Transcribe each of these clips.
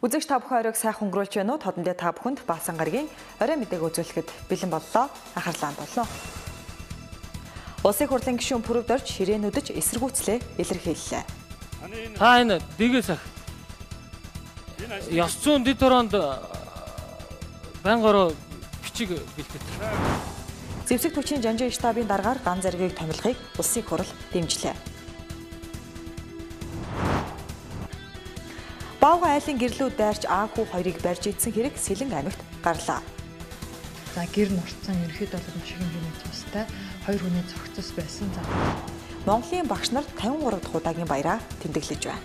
Үзэгч та бүхэн оройг сайхан өнгөрүүлж байна уу? Тодондоо та бүхэнд баасан гарагийн орой мэдээг үзүүлэхэд бэлэн боллоо. Анхаарлаа хандуулно. Улсын хурлын гишүүн пүрэвд орж ширээнүүдж эсэргүүцлээ илэрхийллээ. Та энэ дэгээс ах. Ёс зүйн дэд ороонд байнгаараа бичиг бэлдэж. Зэвсэг түвшний жанжин штабын дараагаар дан зэргийг томилохыг улсын хурал дэмжлээ. Баавга айлын гэрлүүд дайрч аав хүү хоёрыг барьж идсэн хэрэг Сэлэн аймагт гарлаа. За гэр нурцсан ерөөд бол маш хэмжээний тустай хоёр хүний цогцос байсан. За Монголын багш нар 53 дахь удаагийн баяраа тэмдэглэж байна.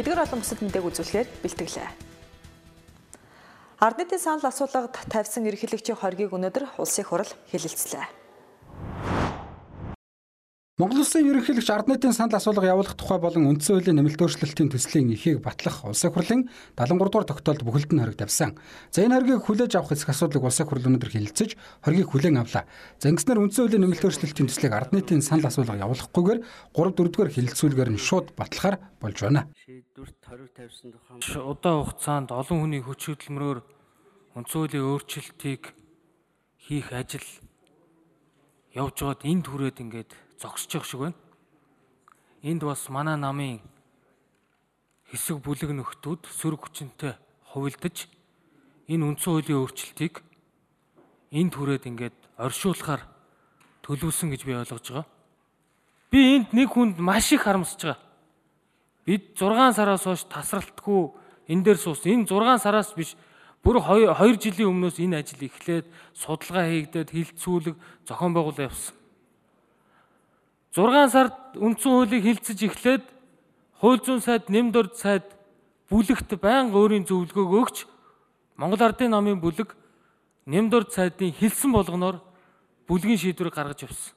Эдгээр олон бүсэд мэдээг үзүүлэхээр бэлтгэлээ. Ард нийтийн санал асуулгад тавьсан эрхлэгчийн хоргийг өнөөдөр улсын хурал хэлэлцлээ. Монгол Улсын ерөнхийлөгч ард нийтийн санал асуулга явуулах тухай болон үндсэн хуулийн нэмэлт өөрчлөлтийн төслийн эхийг батлах улсын хурлын 73 дугаар тогтоолд бүхэлд нь хориг тавьсан. За энэ хоригийг хүлээж авах эсэх асуудлыг улсын хурл өнөөдөр хэлэлцэж хоригийг хүлээн авлаа. За ингэснээр үндсэн хуулийн нэмэлт өөрчлөлтийн төслийг ард нийтийн санал асуулга явуулахгүйгээр 3 4 дугаар хэлэлцүүлгээр нь шууд батлахаар болж байна. Шийдвэрт хориг тавьсан тухай удаан хугацаанд олон хүний хүч хөдөлмөрөөр үндсэн хуулийн өөрчлөлтийг хийх ажил явж байгаад энд хүрээд ингээд зогсож явах шиг байна. Энд бас манай намын хэсэг бүлэг нөхдүүд сөрөг хүчинтэй хувилдаж энэ үндсэн хуулийн өөрчлөлтийг энд хүрээд ингээд оршуулахаар төлөвлөсөн гэж би ойлгож байгаа. Би энд нэг хүнд маш их харамсаж байгаа. Бид 6 сараас хойш тасралтгүй энэ дээр суус. Энэ 6 сараас биш бүр 2 жилийн өмнөөс энэ ажил эхлээд судалгаа хийгдээд хилцүүлэг зохион байгуулалт явсан. 6 сард үндсэн хуулийг хилцэж эхлээд хууль зүйн сайд, нэмд орд сайд бүлэгт байнга өөрийн зөвлөгөөг өгч Монгол Ардын намын бүлэг нэмд орд сайдын хилсэн болгоноор бүлгийн шийдвэрийг гаргаж явсан.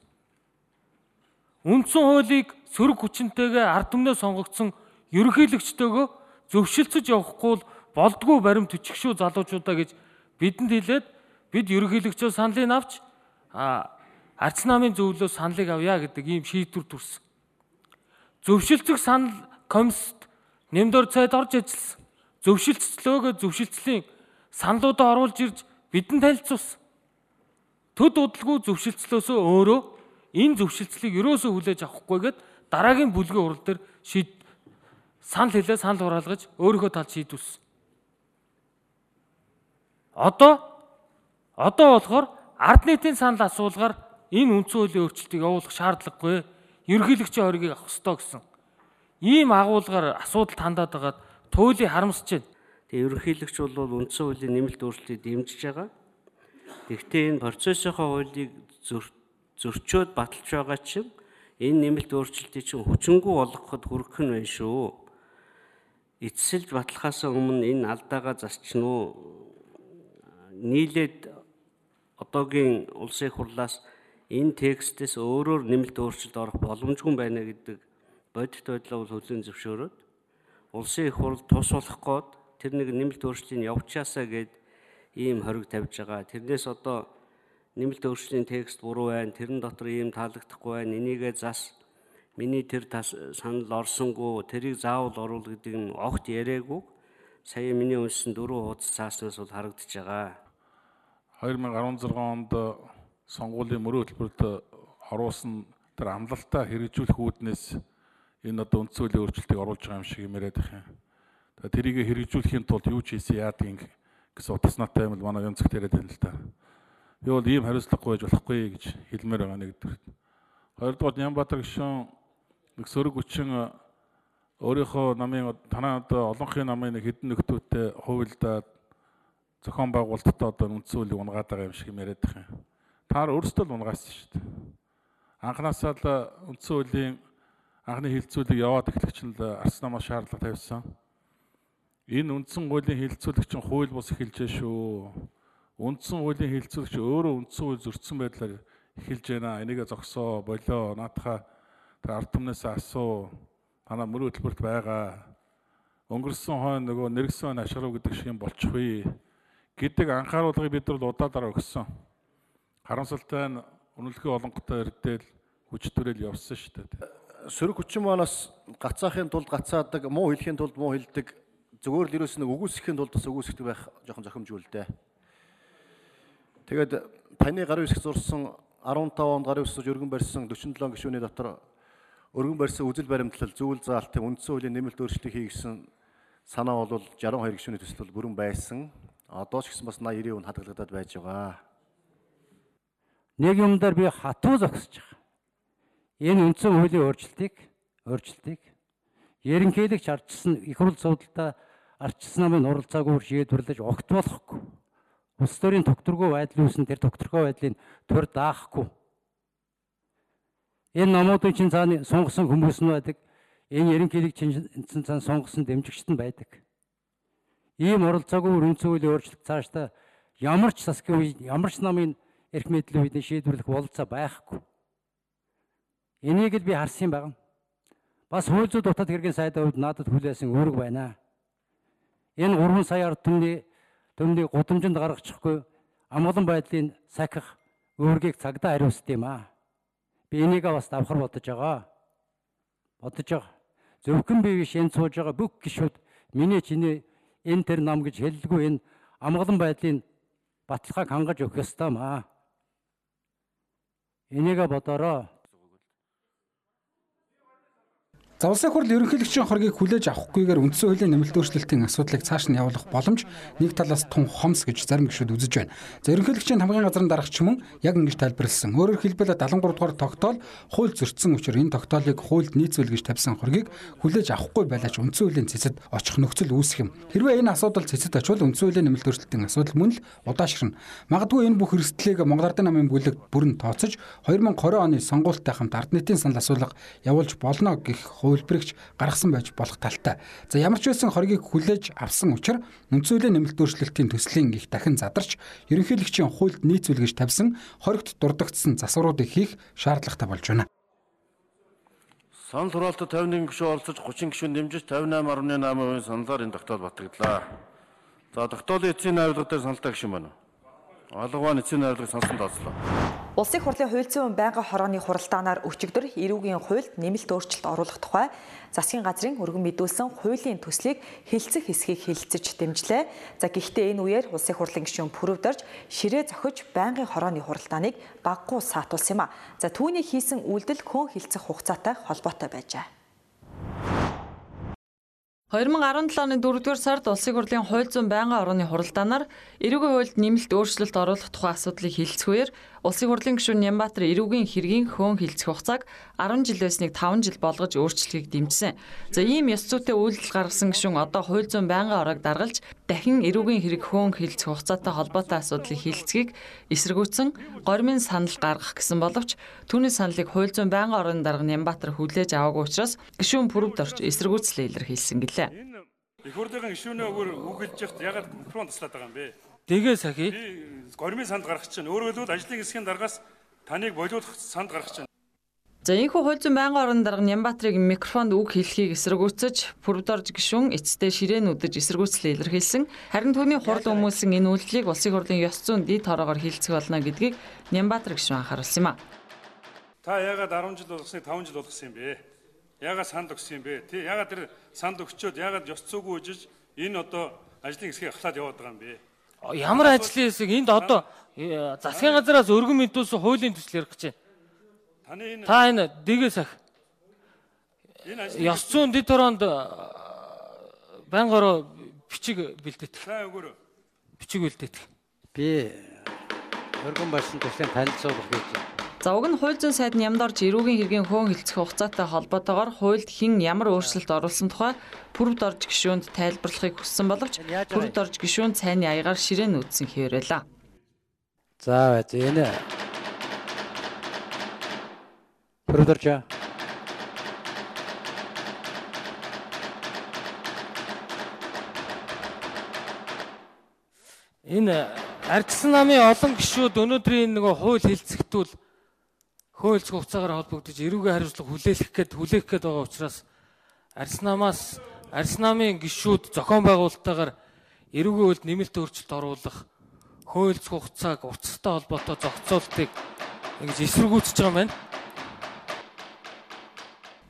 Үндсэн хуулийг сөрөг хүчинтэйгээ ард түмнээ сонгогдсон ерөнхийлөгчтэйгөө зөвшөлтсөж явахгүй бол болдгоо баримт төчгшүү залуучуудаа гэж бидэнд хэлээд бид ерөнхийлөгчөө саналыг авч Арц намын зөвлөө саналыг авъя гэдэг ийм шийдвэр төрсөн. Зөвшөлтөг санал комист нэмдор цайд орж ажилласан. Зөвшөлтслөөгөө зөвшөлтслийн саналуудаа оруулж ирж бидэнд танилцуулсан. Төд удалгүй зөвшөлтслөөсөө өөрөө энэ зөвшөлтслийг ерөөсөө хүлээж авахгүйгээд дараагийн бүлгийн урал дээр шийд санал хэлээ санал хураалгаж өөрийнхөө талд шийдвүүлсэн. Одоо одоо болохоор ард нийтийн санал асуулгаар энэ үндсэн хуулийн өөрчлөлтийг явуулах шаардлагагүй. Ерөнхийлөгчийн хоргийг авах ёстой гэсэн. Ийм агуулгаар асуудал хандаад байгаад туйлыг харамсаж байна. Тэгээ ерөнхийлөгч бол үндсэн хуулийн нэмэлт өөрчлөлтийг дэмжиж байгаа. Гэхдээ энэ процессынхаа хуулийг зөрчөөд баталж байгаа чинь энэ нэмэлт өөрчлөлтийг чинь хүчингү болгоход хүрэх нь байна шүү. Эцсэлж батлахаас өмнө энэ алдаагаа засчихна уу? Нийлээд одоогийн улсын хурлаас энэ текстээс өөрөөр нэмэлт өөрчлөлт орох боломжгүй байна гэдэг бодит байдлаа бол хөлийн зөвшөөрөөд улсын их хурл тус болох гээд тэр нэг нэмэлт өөрчлөлтийг явуучаасаа гээд ийм хориг тавьж байгаа. Тэрнээс одоо нэмэлт өөрчлөлийн текст буруу байна. Тэрэн дотор ийм таалагдахгүй байна. Энийгээ зас миний тэр санал орсонгүй тэрийг заавал оруул гэдэг нь огт яриаггүй. Сая миний уншсан дөрвөн хуудас цааснаас бол харагдаж байгаа. 2016 онд сонгуулийн мөрөө хөтөлбөрт оруулсан тэр амлалтаа хэрэгжүүлэх үүднээс энэ одоо үндсэн хуулийн өөрчлөлтийг оруулж байгаа юм шиг юм яриад их юм. Тэгээ тэрийг хэрэгжүүлэхийн тулд юу ч хийсэн яадгийг гэсэн утас натай юм л манай янзгт яриад байна л да. Би бол ийм хариуцлагагүй байж болохгүй гэж хэлмээр байгаа нэгдүгээр. Хоёрдугаар Нямбатар гишүүн нэг сөрөг хүчин өөрийнхөө намын танаа одоо олонхын намын нэг хэдэн нөхдөөтэй хувилдаад зохион байгуулалтад одоо үндсэн хуулийг унгаад байгаа юм шиг юм яриад их юм. Таар өөрсдөө л унгаасан шүү дээ. Анханасаа л үндсэн хуулийн анхны хилцүүлэг яваад эхлэгч нь л арс намаа шаардлага тавьсан. Энэ үндсэн хуулийн хилцүүлэг чинь хууль бус эхэлж шүү. Үндсэн хуулийн хилцүүлэгч өөрөө үндсэн хууль зөрчсөн байдлаар эхэлж байна. Энийгээ зогсоо, болоо, наатаха тэр ард түмнээс асуу. Танаа мөр хөтөлбөрт байгаа. Өнгөрсөн хойно нөгөө нэргсэн ашиглав гэдэг шиг юм болчихвээ гэдэг анхааруулгыг бид нар удаадараа өгсөн харамсалтай нь үнэлгээ олонготой ирдэл хүч төрөл явсан шүү дээ. Сөрөг хүчин манаас гацаахын тулд гацаадаг, муу хэлхийн тулд муу хэлдэг зүгээр л ерөөс нэг үгүйсэхийн тулд бас үгүйсэхдэг байх жоохон зохимжгүй л дээ. Тэгээд таны гарын хэсэг зурсан 15 онд гарын хэсэг өргөн барьсан 47 гишүүний дотор өргөн барьсан үзэл баримтлал зүйл заалтын үндсэн хуулийн нэмэлт өөрчлөлт хий гэсэн санаа бол 62 гишүүний төсөл бүрэн байсан. Одоо ч гэсэн бас 80 90% хадгалагдаад байж байгаа. Нэг юм дээр би хатуу зогсож байгаа. Энэ үндсэн хуулийн өөрчлөлтийг өөрчлөлтийг ерөнхийлөгч ардчсан их хурл суудалтаа ардчсан намын уралцаагүй шийдвэрлэж огт болохгүй. Улс төрийн докторгүй байдал үүсэн тэр докторгүй байдлыг төр даахгүй. Энэ номуудын чинь цааны сунгасан хүмүүс нь байдаг. Энэ ерөнхийлөгч чинь цаана сунгасан дэмжигчт нь байдаг. Ийм оролцоогүй үндсэн хуулийн өөрчлөлт цаашдаа ямар ч засгийн үед ямар ч намын эрх мэдлийн үед шийдвэрлэх бололцоо байхгүй. Энийг л би харсан юм байна. Бас хууль зүйн дутаад хэргийн сайдын хувьд надад хүлээсэн үүрэг байна. Энэ 3 сая ард түмний төмнийг гудамжинд гаргачихгүй амгалан байдлын сахих үүргийг цагдаа хариуцд юм аа. Би энийгээ бас давхар бодож байгаа. Бодож байгаа. Зөвхөн би биш энэ сууж байгаа бүх гişүүд миний чиний энэ тэр нам гэж хэллгүй энэ амгалан байдлын баталгааг хангаж өгөх ёстой маа. Энийгээ бодороо. За улсын хурл ерөнхийлөгчийн хоргийг хүлээж авахгүйгээр үндсэн хуулийн нэмэлт өөрчлөлтийн асуудлыг цааш нь явуулах боломж нэг талаас тун хомс гэж зарим гишүүд үзэж байна. За ерөнхийлөгчийн хамгийн газрын дарагч мөн яг ингэж тайлбарлсан. Өөрөөр хэлбэл 73 дугаар тогтоол хууль зөрчсөн учраас энэ тогтоолыг хуульд нийцүүл гэж тавьсан хоргийг хүлээж авахгүй байлаач үндсэн хуулийн цэцэд очих нөхцөл үүсэх юм. Хэрвээ энэ асуудал цэцэд очивол үндсэн хуулийн нэмэлт өөрчлөлтийн асуудал мөн л удаашрна. Магадгүй энэ бүх эрсдлийг Монгол Ардын намын бүлэг бүрэн тооцож 2020 оны сонгуультай хамт ард нийтийн санал асуулга явуулж болно гэх хувилбарыгч гаргасан байж болох талтай. За ямар ч байсан хоргийг хүлээж авсан учраас үндсөөллийн нэмэлт өөрчлөлтийн төслийн их дахин задарч ерөнхийлөгчийн хуульд нийцүүлгэж тавьсан хоригт дурдгдсан засваруудыг хийх шаардлагатай болж байна. Санал хураалтад 51 гишүүн оролцож 30 гишүүн дэмжиж 58.8% саналаар энэ тогтоол батлагдлаа. За тогтоолын эцсийн найруулга дээр саналтай гишүүн байна уу? Алгаваа эцсийн найруулгыг сонсон тооцлоо. Улсын хурлын хууль зүйн байнгын хорооны хуралдаанаар өчигдөр эрүүгийн хуульд нэмэлт өөрчлөлт оруулах тухай засгийн газрын өргөн мэдүүлсэн хуулийн төслийг хилцэх хэсгийг хилцэж дэмжлээ. За гэхдээ энэ үеэр улсын хурлын гишүүн пүрвдэрж ширээ зохиж байнгын хорооны хуралдааныг баггуу саатуулсан юм а. За түүний хийсэн үйлдэл хөн хилцэх хугацаатай холбоотой байжээ. 2017 оны 4-р сард Улсын хурлын хууль зүйн байнгын орооны хуралдаанаар эрүүгийн хуульд нэмэлт өөрчлөлт оруулах тухай асуудлыг хэлцгүүгээр Улсын хурлын гишүүн Нямбатар эрүүгийн хэргийн хөөн хилцэх хугацааг 10 жил байсныг 5 жил болгож өөрчлөхийг дэмжсэн. За ийм ёс зүйтэй үйлдэл гаргасан гишүүн одоо хууль зүйн байнгын ороог даргалж дахин эрүүгийн хэрэг хөөн хилцэх хугацаатай холбоотой асуудлыг хэлцгийг эсэргүүцэн гормын санал гаргах гэсэн боловч түүний саналыг хууль зүйн байнгын орооны дарга Нямбатар хүлээж аваагүй учраас гишүүн пүрвд орч эсэргүүцлээ илэрхийлсэн гэлээ. Их хурлын гишүүнээ өөр үгэлж яхад ягаад микрофон туслаад байгаа юм бэ? Тэгээ сахи. Би гормын санд гаргах чинь өөрөөр хэлбэл ажлын хэсгийн даргаас таныг болиулах санд гаргах чинь За энэхүү хууль зүйн байнгын орон дарга Нямбатрыг микрофонд үг хэлхийг эсэргүүцэж Пүрвдорж гишүүн эцэстээ ширээн үдэж эсэргүүцлээ илэрхийлсэн. Харин түүний хурд өмүүлсэн энэ үйлдэлийг улсын хурлын ёс зүйн дид хороогоор хилцэх болно гэдгийг Нямбатар гишүүн анхааруулсан юм а. Та яагаад 10 жил болгосныг 5 жил болгосон юм бэ? Яагаад санд өгсөн юм бэ? Тэ яагаад тэр санд өгчөөд яагаад ёс зүйгүй үжиж энэ одоо ажлын хэсгийг ахлаад яваад байгаа юм бэ? Ямар ажлын хэсэг энд одоо э, засгийн газараас өргөн мэдүүлсэн хуулийн төсөл ярих гэж байна. Таны энэ Та энэ дэгээ сах. энэ ажлын Ёс зүйн дэд хороонд байнгаараа бичиг бэлдээдэг. сайн өгөр Бичиг бэлдээдэг. Би өргөн барьсан төслийн танилцуулга хийж байна. За уг нь хууль зүйн сайд нямдорж эрүүгийн хэргийн хөөн хилцэх хугацаатай холбоотойгоор хуульд хэн ямар өөрчлөлт оруулсан тухай пүрвд орж гишүүнд тайлбарлахыг хүссэн боловч пүрвд орж гишүүн цайны аягаар ширээн үтсэн хэврэлээ. За бай. Энэ Продоржа. Энэ ардсан намын олон гишүүд өнөөдрийн нөгөө хууль хэлцэхтүүл хууль хугацаагаар холбогдож эрүүгийн хариуцлага хүлээх гээд хүлээх гээд байгаа учраас арснамаас арснамын гишүүд зохион байгуулалтаагаар эрүүгийн хуульд нэмэлт өөрчлөлт оруулах хууль хугацааг уцтай холбоотой зохицуултыг ингэж эсэргүүцэж байгаа юм байна.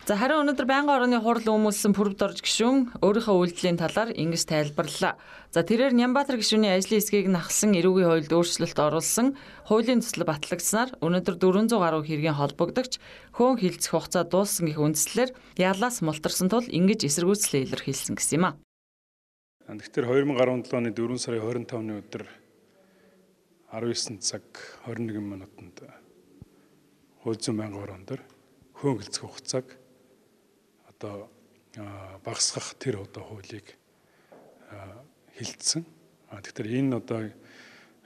За харин өнөөдөр байнгын орны хурал өмүүлсэн пүрвд орж гишүүн өөрийнхөө үйлдэлийн талаар ингэж тайлбарллаа. За тэрээр Нямбатар гишүүний ажлын хэсгийг нахалсан эрүүгийн хуульд өөрчлөлт оруулсан хуулийн төсөл батлагдсанаар өнөөдөр 400 гаруй хэргийн холбогдогч хөөн хилцэх хугацаа дууссан гэх үндслээр ялаас мултарсан тул ингэж эсэргүүцлээ илэрхийлсэн гэсэн юм а. Тэгэхээр 2017 оны 4 сарын 25-ны өдөр 19 цаг 21 минутанд зүйн байнгын орон дээр хөөн хилцэх хугацааг одоо багасгах тэр одоо хуулийг хилцсэн. Тэгэхээр энэ одоо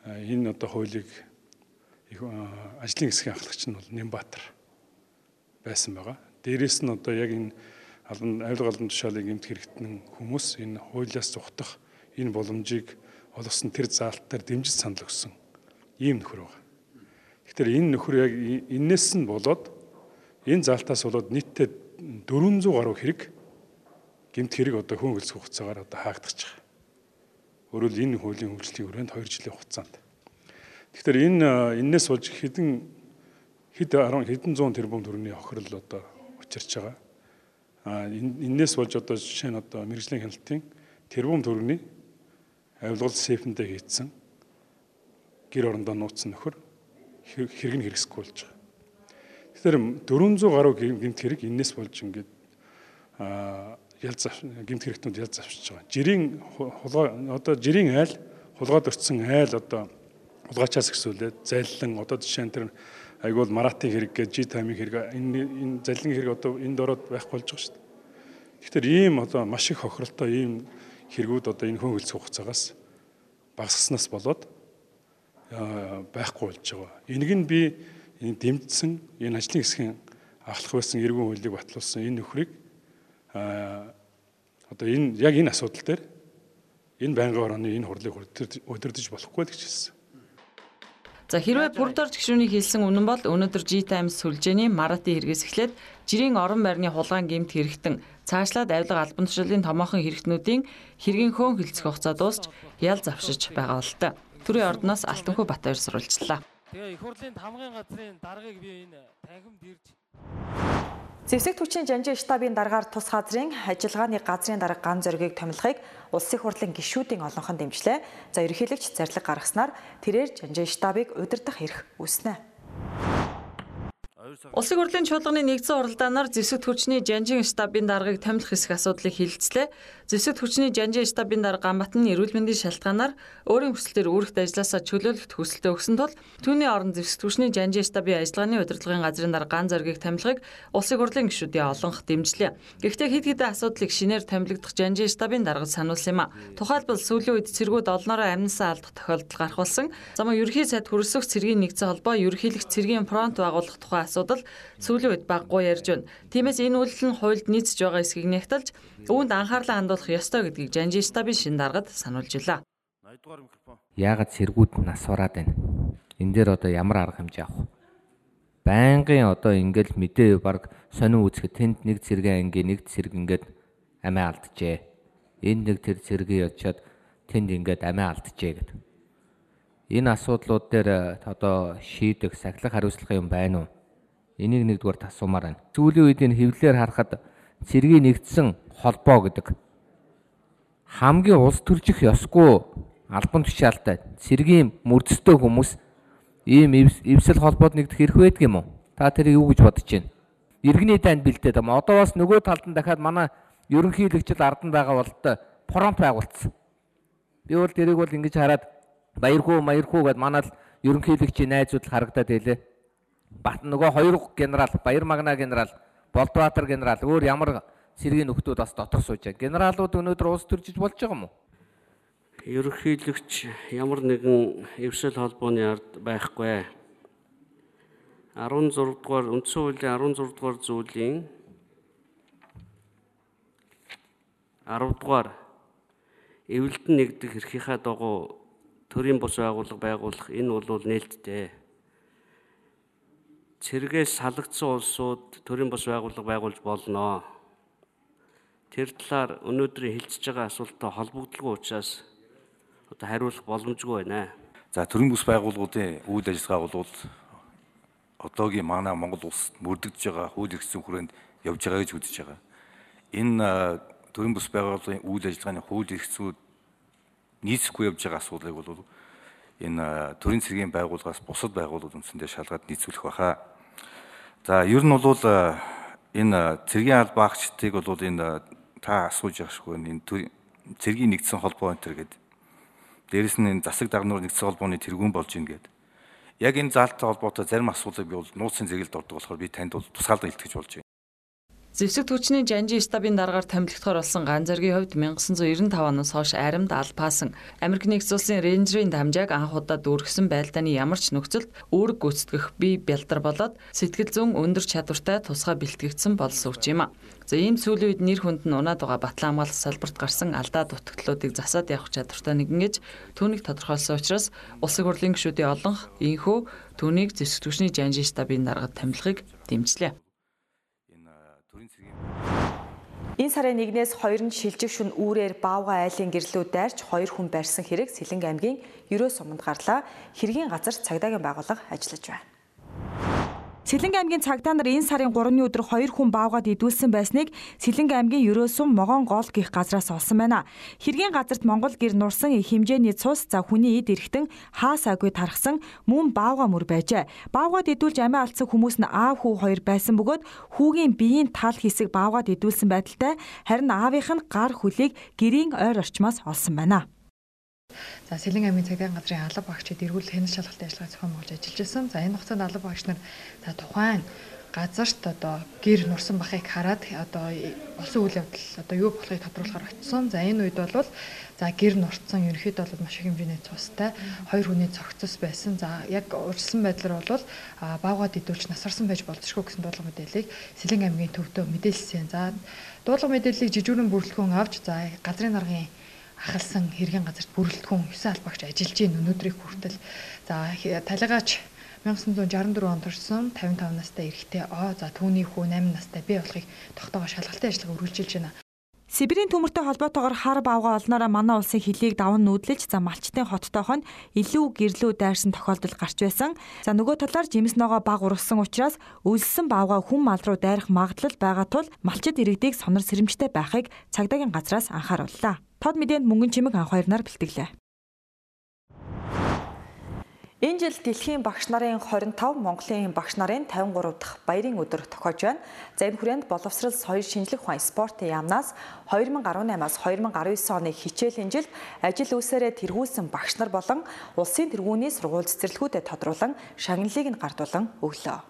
энэ одоо хуулийг ажлын хэсгийн ахлагч нь бол Нямбатар байсан байгаа. Дээрээс нь одоо яг энэ алан авилга алан тушаалыг эмт хэрэгтэн хүмүүс энэ хуулиас зугтах энэ боломжийг олгосон тэр заалт дээр дэмжиж санал өгсөн ийм нөхөр байгаа. Тэгэхээр энэ нөхөр яг энээс нь болоод энэ заалтаас болоод нийтдээ 400 гаруй хэрэг гэмт хэрэг одоо хүн хөлсөх хугацаагаар одоо хаагдчихж байгаа. Өөрөөр энэ хуулийн хөгжлийн хүрээнд 2 жилийн хугацаанд. Тэгэхээр энэ энээс болж хэдэн хэд 10 хэдэн зуун тэрбум төгрөгийн хохирол одоо учирч байгаа. А энээс болж одоо жишээ нь одоо мэрэгжлийн хяналтын тэрбум төгрөгийн авилгал сейфэндээ хийцэн гэр орондоо нууцсан нөхөр хэрэг нь хэрэгсэхгүй болж байгаа. Тэгэхээр 400 гаруй гэмт хэрэг энэс болж ингээд ялз гэмт хэрэгтнүүд ялз авчиж байгаа. Жирийн хулгай одоо жирийн айл хулгайд өртсөн айл одоо хулгайчаас гисүүлээд зайлан одоо жишээ нь тэр айгуул маратын хэрэг гэж жи таймын хэрэг энэ энэ заллин хэрэг одоо энд ороод байхгүй болж байгаа шүү дээ. Тэгэхээр ийм одоо маш их хохиролтой ийм хэрэгүүд одоо энэ хүн хөлс хугацаагаас багасгаснаас болоод байхгүй болж байгаа. Энийг нь би энэ дэмжсэн энэ ажлын хэсгийн ахлах байсан эргэн хуулийг батлуулсан энэ нөхрийг одоо энэ яг энэ асуудал дээр энэ байнгын орооны энэ хурлыг удирдах болохгүй л гэж хэлсэн. За хэрвээ бүрдорж гишүүний хэлсэн үнэн бол өнөөдөр G Times сүлжээний Маратын хэрэгээс эхлээд жирийн орон байрны хулгайн гэмт хэрэгтэн цаашлаад авилга албан тушаалын томоохон хэрэгтнүүдийн хэргийн хөөн хилцэх хугацаа дуусч ял завшиж байгаа л та. Төрийн ордноос Алтанхүү Батбаяр сурвалжлаа. Тэгээ их хурлын тамгын газрын даргаыг би энэ танхимд ирж Зэвсэг түвшний жанжин штабын дараагаар тус газрын ажиллагааны газрын дарга ган зоригийг томилохыг улсын хурлын гишүүдийн олонхон дэмжлээ. За ерөнхийлөгч зарлиг гаргаснаар тэрээр жанжин штабыг удирдах эрх үүснэ. Улсын хурлын чуулганы нэгдсэн уралдаанаар зэвсэгт хүчний жанжин штабын даргаыг томилох хэсэг асуудлыг хилцлээ. Зэвсэгт хүчний жанжин штабын дарга Ганбатан эрүүл мэндийн шалтгаанаар өөрийн хүсэлтээр үүрэгт ажилласаа чөлөөлөлт хүсэлтээ өгсөн тул түүний орон зэвсэгт хүчний жанжин штабын ажиллагааны удирдлагын газрын дарга Ган зоргийг томилохыг улсын хурлын гишүүдийн олонх дэмжлээ. Гэхдээ хэд хэдэн асуудлыг шинээр томилогдох жанжин штабын дарга сануулсан юм а. Тухайлбал сүүлийн үед цэргүүд олноороо амнасаа алдах тохиолдол гарах болсон. Замаа ерхий сайд хөрөлсөх цэргийн нэгдсэн холбоо ерхийлэх цэргийн фронт байгуулах тухай асуудал сүүлийн үед баггүй ярьж байна. Тиймээс энэ үйлдэл нь хуульд нийцж байгаа эсхийг нягталж үүнд анхаарлаа хандуулах ёстой гэдгийг Жанжи штабын шин даргад сануулж илаа. Яагаад сэргүүд нас бараад байна? Энэ дээр одоо ямар арга хэмжээ авах? Байнгын одоо ингээл мэдээ баг сонин үүсгэхэд тэнд нэг цэргийн анги нэг цэрэг ингээд амиа алдчихэ. Энд нэг тэр цэргийн очиод тэнд ингээд амиа алдчихэ гэдэг. Энэ асуудлууд дээр одоо шийдэх сахилах хариуцлага юм байна уу? Энийг нэгдүгээр асуумаар байна. Сүүлийн үед энэ хэвлэлээр харахад цэргийн нэгдсэн холбоо гэдэг хамгийн улс төржих ёсгүй албан тушаалтай цэргийн мөрдөстэй хүмүүс ийм эвсэл холбоод нэгдэх хэрэг байдаг юм уу? Та тэрийг юу гэж бодож байна? Иргэний танд бэлдээд юм. Одоо бас нөгөө талд нь дахиад манай ерөнхийлөгчд ардан байгаа бололтой фронт байгуулсан. Би бол тэрийг бол ингэж хараад баярхуу маярхуу гэд манай л ерөнхийлөгчийн найзууд харагдаад байлээ. Бат нөгөө хоёр генерал, Баяр Магна генерал, Болдбаатар генерал өөр ямар сэргийн нөхдүүд бас дотор сууж байгаа. Генералууд өнөөдөр улс төржиж болж байгаа юм уу? Ерөнхийлөгч ямар нэгэн эвсэл холбооны ард байхгүй. 16 дугаар үндсэн хуулийн 16 дугаар зүйлийн 10 дугаар эвлэлдэн нэгдэх эрхийнхаа дагуу төрийн бус байгууллага байгуулах энэ бол нээлттэй цэргээс салгдсан улсууд төрийн бас байгууллага байгуулж болно. Тэр талаар өнөөдрийн хэлцэж байгаа асуулттай холбогдлого учраас одоо хариулах боломжгүй байна. За төрийн бүс байгууллагуудын үйл ажиллагаа бол одоогийн манай Монгол улсад мөрдөгдөж байгаа хууль эрхцэн хүрээнд явж байгаа гэж үзэж байгаа. Энэ төрийн бүс байгууллагын үйл ажиллагааны хууль эрх зүйд нийцэхгүй явж байгаа асуудлыг бол энэ төрийн цэргийн байгууллагаас бусад байгууллагууд үндсэндээ шалгаад нийцүүлэх баха. За ер нь бол энэ цэргийн албаагчдыг бол энэ та асууж шүү энэ цэргийн нэгдсэн холбоо энэ төр гэдэг. Дээрэс нь энэ засаг дагнуур нэгдсэн холбооны тэргүүн болж ийн гэдэг. Яг энэ заалттай холбоотой зарим асуудлыг би бол нууцын зэрэгэлд ордог болохоор би танд бол тусгаалдан илтгэж болж байна. Зэвсэг түвшний Жанжи стабын дараагаар томилогдохоор болсон ган зэргийн хувьд 1995 оноос хойш аримд албаасан Америк нэгдсэн улсын рейнжерийн дамжааг анх удаа дүүргэсэн байлдааны ямар ч нөхцөлд үүрэг гүйцэтгэх бие бялдар болоод сэтгэл зүйн өндөр чадвартай тусгай бэлтгэгдсэн болсон үг юм а. За ийм сүүлийн үед нэр хүнд нь унаад байгаа батлан хамгаалалт салбарт гарсан алдаа дутагдлуудыг засаад явах чадвартай нэгэн гэж түүнийг тодорхойлсон учраас улсын хурлын гишүүдийн олонх ийхүү түүнийг зэвсэг түвшний Жанжи стабын дараагад томилохыг дэмжлээ. Энэ сарын 1-ээс 2 нь шилжих шүн үүрээр Баавга айлын гэрлүү дайрч 2 хүн барьсан хэрэг Сэлэнг аймгийн ерөө суманд гарлаа. Хэргийн газар цагдаагийн байгууллага ажиллаж байна. Сэлэнг аймгийн цагдаа нар энэ сарын 3-ны өдөр 2 хүн баавгаад идүүлсэн байсныг Сэлэнг аймгийн ерөөсүм Могон гол гих газраас олсон байна. Хэргийн газарт Монгол гэр нурсан их хэмжээний цус за хүний эд эрэхтэн хаасаагүй тархсан мөн баавга мөр байжээ. Баавгаад идүүлж амиа алдсан хүмүүс нь аав хүү хоёр байсан бөгөөд хүүгийн биеийн тал хэсэг баавгаад идүүлсэн байдалтай харин аавынх нь гар хөлийг гэрийн ойр орчмоос олсон байна. За Сэлэн аймгийн цагдаагийн газрын алба багчид эргүүл хянах шалгалтын ажиллагаа зохион байгуулж ажиллаж байсан. За энэ хугацаанд алба багч нар за тухайн газарт одоо гэр нурсан бахыг хараад одоо болсон үйл явдал одоо юу болохыг тодруулахаар очсон. За энэ үед бол за гэр нурцсан ерөнхийдөө бол маш их хэмжээний цустай хоёр хүний цогцос байсан. За яг урьдчилсан байдлаар бол баавгаад идүүлж насарсан байж болзошгүй гэсэн дуулга мэдээллийг Сэлэн аймгийн төвдөө мэдээлсэн. За дуулга мэдээллийг жижигүүрэн бүрэлдэхүүн авч за газрын даргын ахалсан хэргийн газарт бүрэлдэхүүн 9 албагч ажиллаж гин өнөөдрийг хүртэл за талигаач 1964 онд төрсэн 55 настай эрэгтэй О за түүний хүү 8 настай би болохыг тогтоогоо шалгалтын ажиллагаа үргэлжилж байна. Сибирийн төмөртэй холбоотойгоор хар бавга олноороо манай улсын хөлийг даван нүүдлэж за малчтын хоттойхон илүү гэрлүү дайрсан тохиолдол гарч байсан. За нөгөө талаар жимс ногоо баг ургасан учраас өлссөн бавга хүм мал руу дайрах магадлал байгаа тул малчид иргэдийг сонор сэрэмжтэй байхыг цагдаагийн газраас анхаарууллаа. Тод мэдээнд мөнгөн чимэг анх хоёр нар бэлтгэлээ. Энэ жил дэлхийн багш нарын 25, Монголын багш нарын 53 дахь баярын өдөр тохиож байна. За энэ хүрээнд боловсрал соёл шинжлэх ухаан спортын яамнаас 2018-аас 2019 оны хичээлийн жилд ажил үсээрээ тэргүүлсэн багш нар болон улсын тэргүүний сургууль цэцэрлэгүүдэд тодруулан шагналыг нь гардуулан өглөө.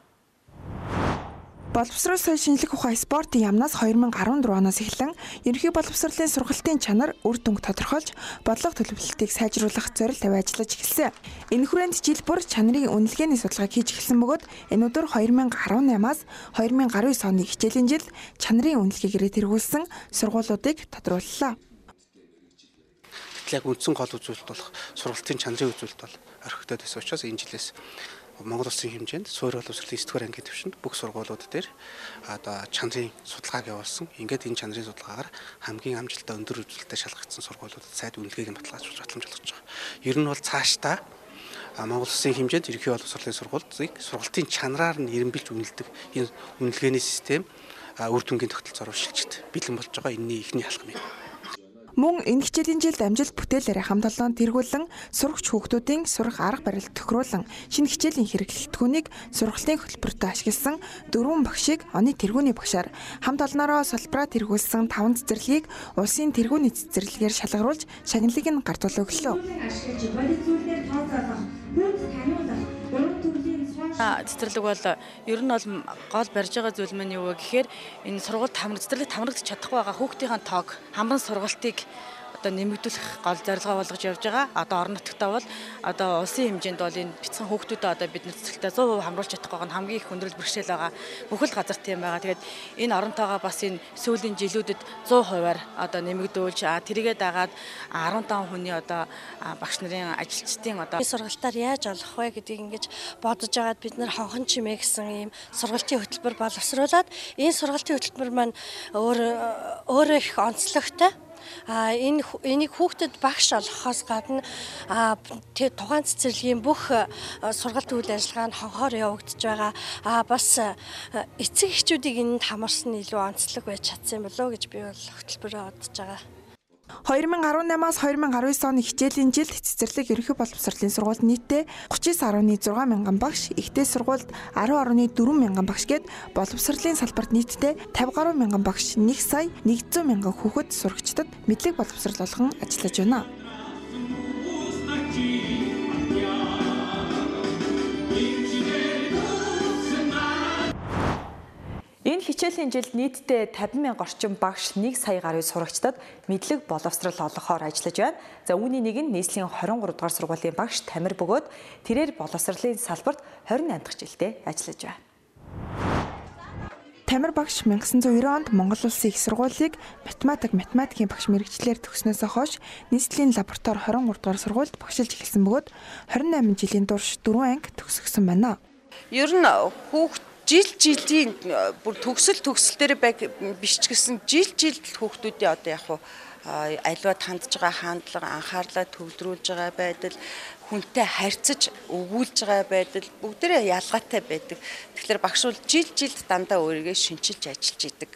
Боловсрол соёл шинжлэх ухаан спортын яамнаас 2014 оноос эхлэн ерөнхий боловсролын сургалтын чанар үр дүнг тодорхойлж бодлого төлөвлөлтийг сайжруулах зорилт тавь ажиллаж эхэлсэн. Энэ хүрээнд жил бүр чанарын үнэлгээний судалгааг хийж эхэлсэн бөгөөд энэ өдөр 2018-аас 2019 оны хичээлийн жил чанарын үнэлгээгээрээ тэргүүлсэн сургуулиудыг тодрууллаа. Яг үндсэн гол үзүүлэлт бол сургалтын чанарын үзүүлэлт бол орхигдоод байсан учраас энэ жилээс Монгол Улсын хэмжээнд суурь боловсролын 9 дугаар ангийн төвшөнд бүх сургуулиуд дээр одоо чанарын судалгааг явуулсан. Ингээд энэ чанарын судалгаагаар хамгийн амжилттай өндөр үзүүлэлттэй шалгагдсан сургуулиудад сайд үнэлгээг нь баталгаажуулж батламж олгож байгаа. Ер нь бол цаашдаа Монгол Улсын хэмжээнд ерөнхий боловсролын сургуулийг сургалтын чанараар нь эренбилж үнэлдэг энэ үнэлгээний систем үр дүнгийн тогтолцоор шилжиж бэлэн болж байгаа. Энэний эхний алхам юм. Мөн энэ хичээлийн жилд амжилт бүтээлээрээ хамт олон тэргүүлэн сурагч хүүхдүүдийн сурах арга барил тохируулан шинэ хичээлийн хэрэглэлтгүүнийг сургалтын хөтөлбөртөө ашигласан дөрвөн багшийг оны тэргүүний багшаар хамт олноороо салбараа тэргүүлсэн таван цэцэрлэгийг улсын тэргүүний цэцэрлэгээр шалгаруулж шагналыг нь гардуул өглөө. Ашиглаж бодит зүйлээр тооцоолох, хүнд таниулах, цэцэрлэг бол ер нь бол гол барьж байгаа зүйл маань юу вэ гэхээр энэ сургууль тамраг цэцэрлэг тамрагдчих чадахгүй байгаа хүүхдийн тоог хамран сургалтыг одоо нэмэгдүүлэх гол зорилгоо болгож явж байгаа. Одоо орон нутгтаа бол одоо улсын хэмжээнд бол энэ бяцхан хүүхдүүдэд одоо бид нэр цэцгэлтэй 100% хамруулж чадах байгаа нь хамгийн их хүндрэл бэрхшээл байгаа. Бүхэл газар тийм байгаа. Тэгээд энэ оронтойгоо бас энэ сүүлийн жилүүдэд 100%-аар одоо нэмэгдүүлж тэрийгээ дагаад 15 хүний одоо багш нарын ажилчдын одоо сургалтаар яаж олох вэ гэдгийг ингэж бодож байгаад бид нэр хонхон чимээ гэсэн ийм сургалтын хөтөлбөр боловсруулад энэ сургалтын хөтөлбөр маань өөр өөрөө их онцлогтой А энэ энийг хүүхдэд багш олгохоос гадна а тухайн цэцэрлэгийн бүх сургалт үйл ажиллагаа нь хонхоор явагдаж байгаа. А бас эцэг эхчүүдийг энд хамарсан илүү онцлог байж чадсан болов уу гэж би бол хөтөлбөрөөр бодож байгаа. 2018-аас 2019 оны хичээлийн жилд цэцэрлэг ерөнхий боловсролын сургуульд нийтдээ 39.6 мянган багш, ихтэй сургуульд 10.4 мянган багш гээд боловсролын салбарт нийтдээ 50 гаруй мянган багш, 1 сая 100 мянган хүүхэд сурагчдад мэдлэг боловсрол болгон ажиллаж байна. Энэ хичээлийн жилд нийтдээ 50 мянга орчим багш 1 сая гаруй сурагчдад мэдлэг боловсрал олгохоор ажиллаж байна. За үүний нэг нь нийслэлийн 23 дугаар сургуулийн багш Тамир бөгөөд тэрээр боловсролын салбарт 28 дахь жилдээ ажиллаж байна. Тамир багш 1990 онд Монгол Улсын их сургуулийг математик математикийн багш мэрэгчлэр төгснөөс хойш нийслэлийн лаборатори 23 дугаар сургуульд багшилж эхэлсэн бөгөөд 28 жилийн турш 4 анги төгсгсөн байна. Ер нь хүүхд жил жилийн бүр төгсөл төгсөл дээр биш ч гэсэн жил жилд хүүхдүүдийн одоо яг хуу альва хандж байгаа хандлага анхаарлаа төвлөрүүлж байгаа байдал хүнтэй харьцаж өгүүлж байгаа байдал бүгдээрээ ялгаатай байдаг. Тэгэхээр багш бол жил жилд дандаа өөрийгөө шинчилж ажиллаж идэг.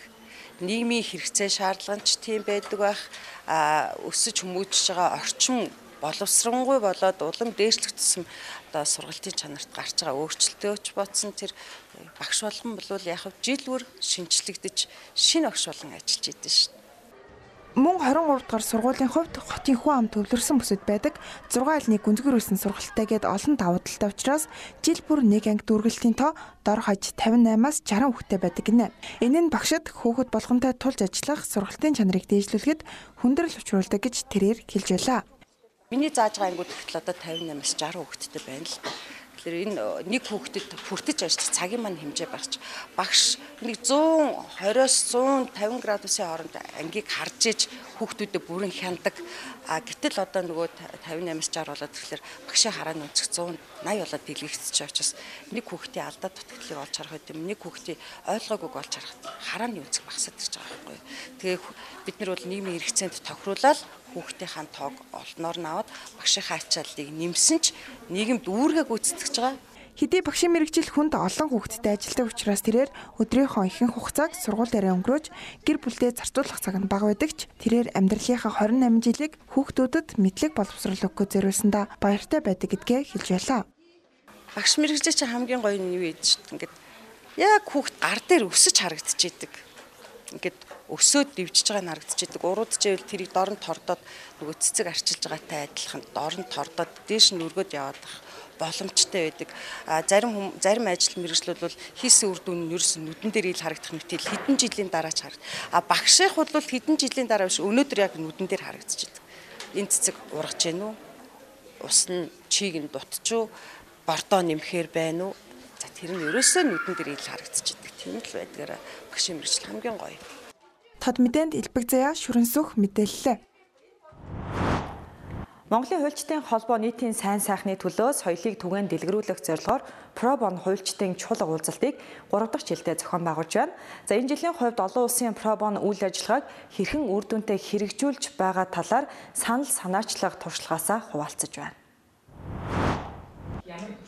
Нийгмийн хэрэгцээ шаардлага нь ч тийм байдаг байх. А өсөж хүмүүжж байгаа орчин боловсронгуй болоод улам дээшлэгдсэн одоо сургалтын чанарт гарч байгаа өөрчлөлтөөч бодсон тэр багш болгон бол яг жил бүр шинчлэгдэж шинэ багш болгон ажиллаж идэв шин. Мөн 23 дугаар сургуулийн хувьд хотын хүн ам төвлөрсөн бүсэд байдаг 6 айлны гүнзгийрүүлсэн сургалттай гээд олон давуу талтай учраас жил бүр нэг анги дүүргэлтийн тоо дор хаж 58-аас 60 хүүхэдтэй байдаг гинэ. Энэ нь багшид хөөхд болгонтой тулж ажиллах сургалтын чанарыг дээшлүүлэхэд хүндрэл учруулдаг гэж тэрээр хэлж байлаа. Миний зааж байгаа ангууд гэтэл одоо 58-аас 60 хүүхэдтэй байна л. Тэгэхээр энэ нэг хүүхдэд хүртэж ажиллах цагийн маань хэмжээ багч багш нэг 120-оос 150 градусын хооронд ангийг харж иж хүүхдүүдэд бүрэн хяндаг. А гэтэл одоо нөгөө 58-аас 60 болоод тэгэхээр багшийн харааны өнцөг 180 болоод байгаа учраас нэг хүүхдийн алдаа дутагдлыг олж харах юм. Нэг хүүхдийн ойлгоогүйг олж харах харааны өнцөг багасаад ирж байгаа байхгүй. Тэгээ бид нар бол нийгмийн хэрэгцээнд тохируулаад хүүхдийнхаа тоог олноор нь аваад багшийнхаа ачааллыг нэмсэн ч нийгэмд үүргээ гүйцэтгэж байгаа. Хэдий багшийн мэрэгжил хүнд олон хүүхэдтэй ажилтдаг учраас тэрээр өдрийнхөө ихэнх хугацааг сургууль дээрээ өнгөрөөж гэр бүлдээ зарцуулах цаг нь бага байдаг ч тэрээр амьдралынхаа 28 жилийг хүүхдүүдэд мэдлэг боловсрол өгөхөд зориулсандаа баяртай байдаг гэдгээ хэлж байлаа. Багш мэрэгжил чинь хамгийн гоё нь юу вэ гэж ингээд яг хүүхд гар дээр өсөж харагдчихэйдэг. Ингээд өсөөд дивжиж байгаа нь харагдчихэдэг. Уруудчээвэл тэрийг дорн тордоод нөгөө цэцэг арчилж байгаатай адилхан дорн тордоод дээш нь өргөд яваад байх боломжтой байдаг. А зарим зарим ажил мэргэжлүүд бол хийсэн үр дүн нь ерөөс нүдэн дээр ил харагдах мэтэл хэдэн жилийн дараач харагд. А багших бол хэдэн жилийн дараа биш өнөөдөр яг нүдэн дээр харагдчихэдэг. Энэ цэцэг ургаж гэнэ үү? Ус нь чийг нь дутчих уу? Бордоо нэмэхээр байна уу? За тэр нь ерөөсөө нүдэн дээр ил харагдчихэдэг. Тийм л байдгаараа багшийн мэргэжил хамгийн гоё. Тод мэдээнд Элбэг заяа шүрэнсөх мэдээллээ. Монголын хуульчдын холбоо нийтийн сайн сайхны төлөө соёлыг түгээн дэлгэрүүлэх зорилгоор Пробон хуульчдын чуулга уулзалтыг 3 дахь жилдээ зохион байгуулж байна. За энэ жилийн хувьд олон улсын Пробон үйл ажиллагааг хэрхэн үр дүнтэй хэрэгжүүлж байгаа талаар санал санаачлах туршлагаасаа хуваалцаж байна.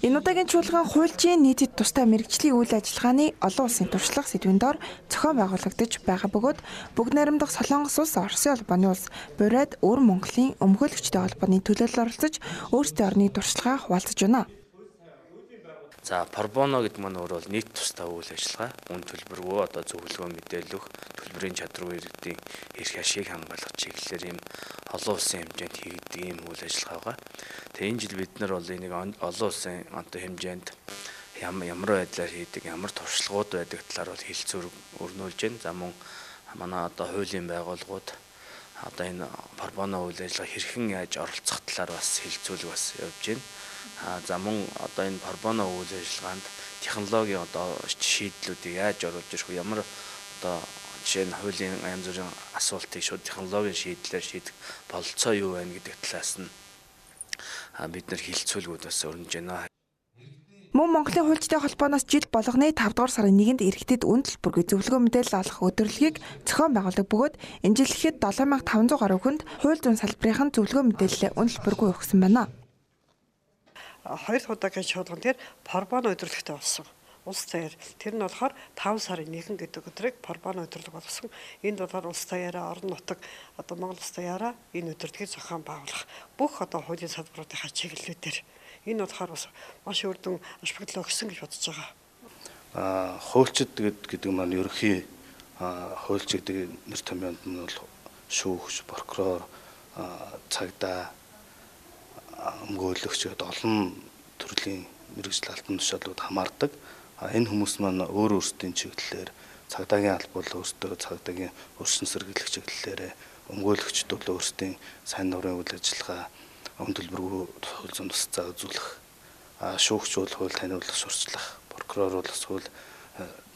Энэ удаагийн чуулган хуульчийн нийтэд тустай мэрэгжлийн үйл ажиллагааны олон улсын туршлага сэдвийн доор зохион байгуулагдаж байгаа бөгөөд бүгд найрамдах Солонгос улс, Оросын улбаны улс, Бурайд өвөр Монголын өмгөөлөгчтэй холбооны төлөөлөл оролцож өөрсдийн орны туршлагаа хуваалцаж байна. За Порбоно гэдэг маань өөрөө нийт тустай үйл ажиллагаа, үн төлбөргүй одоо зөвлөгөө мэдээлэл өгөх, төлбөрийн чадвар иргэдийн эрх ашиг хамгаалах чиглэлээр ийм олон улсын хэмжээнд хийгддэг ийм үйл ажиллагаа байгаа. Тэгээ энэ жил бид нар бол энийг олон улсын одоо хэмжээнд ямар байдлаар хийдэг, ямар туршлагууд байдаг талаар бол хэлцүүр өрнүүлж байна. За мөн манай одоо хуулийн байгууллагууд одоо энэ Порбоно үйл ажиллагаа хэрхэн яаж оролцох талаар бас хэлцүүлэг бас явж байна. За мөн одоо энэ Порбоно үйл ажиллагаанд технологийн одоо шийдлүүдийг яаж оруулж ирэх вэ? Ямар одоо жишээ нь хуулийн янз бүрийн асуултыг шууд технологийн шийдлээр шийдэх бололцоо юу байна гэдэг талаас нь бид нар хилцүүлгүүд бас өрнөж байна. Мөн Монголын хуульчтай холбооноос жил болгоны 5 дугаар сарын 1-нд иргэдэд үн төлбөргүй зөвлөгөө мэдээлэл олох өдөрлөгийг зохион байгуулдаг бөгөөд энэ жил ихэд 7500 гаруй хүнд хууль зүйн салбарын зөвлөгөө мэдээлэлээ үн төлбөргүй өгсөн байна. Хоёр удаагийн шалган дээр Порбоно өдөрлөгтэй болсон улс заяар. Тэр нь болохоор 5 сарын 1 гэдэг өдрийг Порбоно өдөрлөг болгосон. Энд болохоор улс заяараа орон нутаг одоо Монгол улс заяараа энэ өдөрлөгийг зохион байгуулах бүх одоо хуулийн салбаруудынхаа чиглэлүүдээр энэ болохоор бас маш өрдөн аш бүгдлөө өгсөн гэж бодож байгаа. Аа хуульчид гэдэг маань ерөнхий хуульч гэдэг нэр томьёонд нь бол шүүгч, прокурор, цагдаа, өмгөөлөгч гэдэг олон төрлийн мэрэгжил алтан тушаалууд хамаардаг. Энэ хүмүүс маань өөр өөрсдийн чиглэлээр цагдаагийн албал өөрсдөө цагдаагийн өршин сэргийлэх чиглэлээр өмгөөлөгчд бол өөрсдийн сайн дурын үйл ажиллагаа өн төлбөргүй хууль зүйн тусцаа үзүүлэх шүүгч бол хууль таниулах сурчлах прокурор бол хууль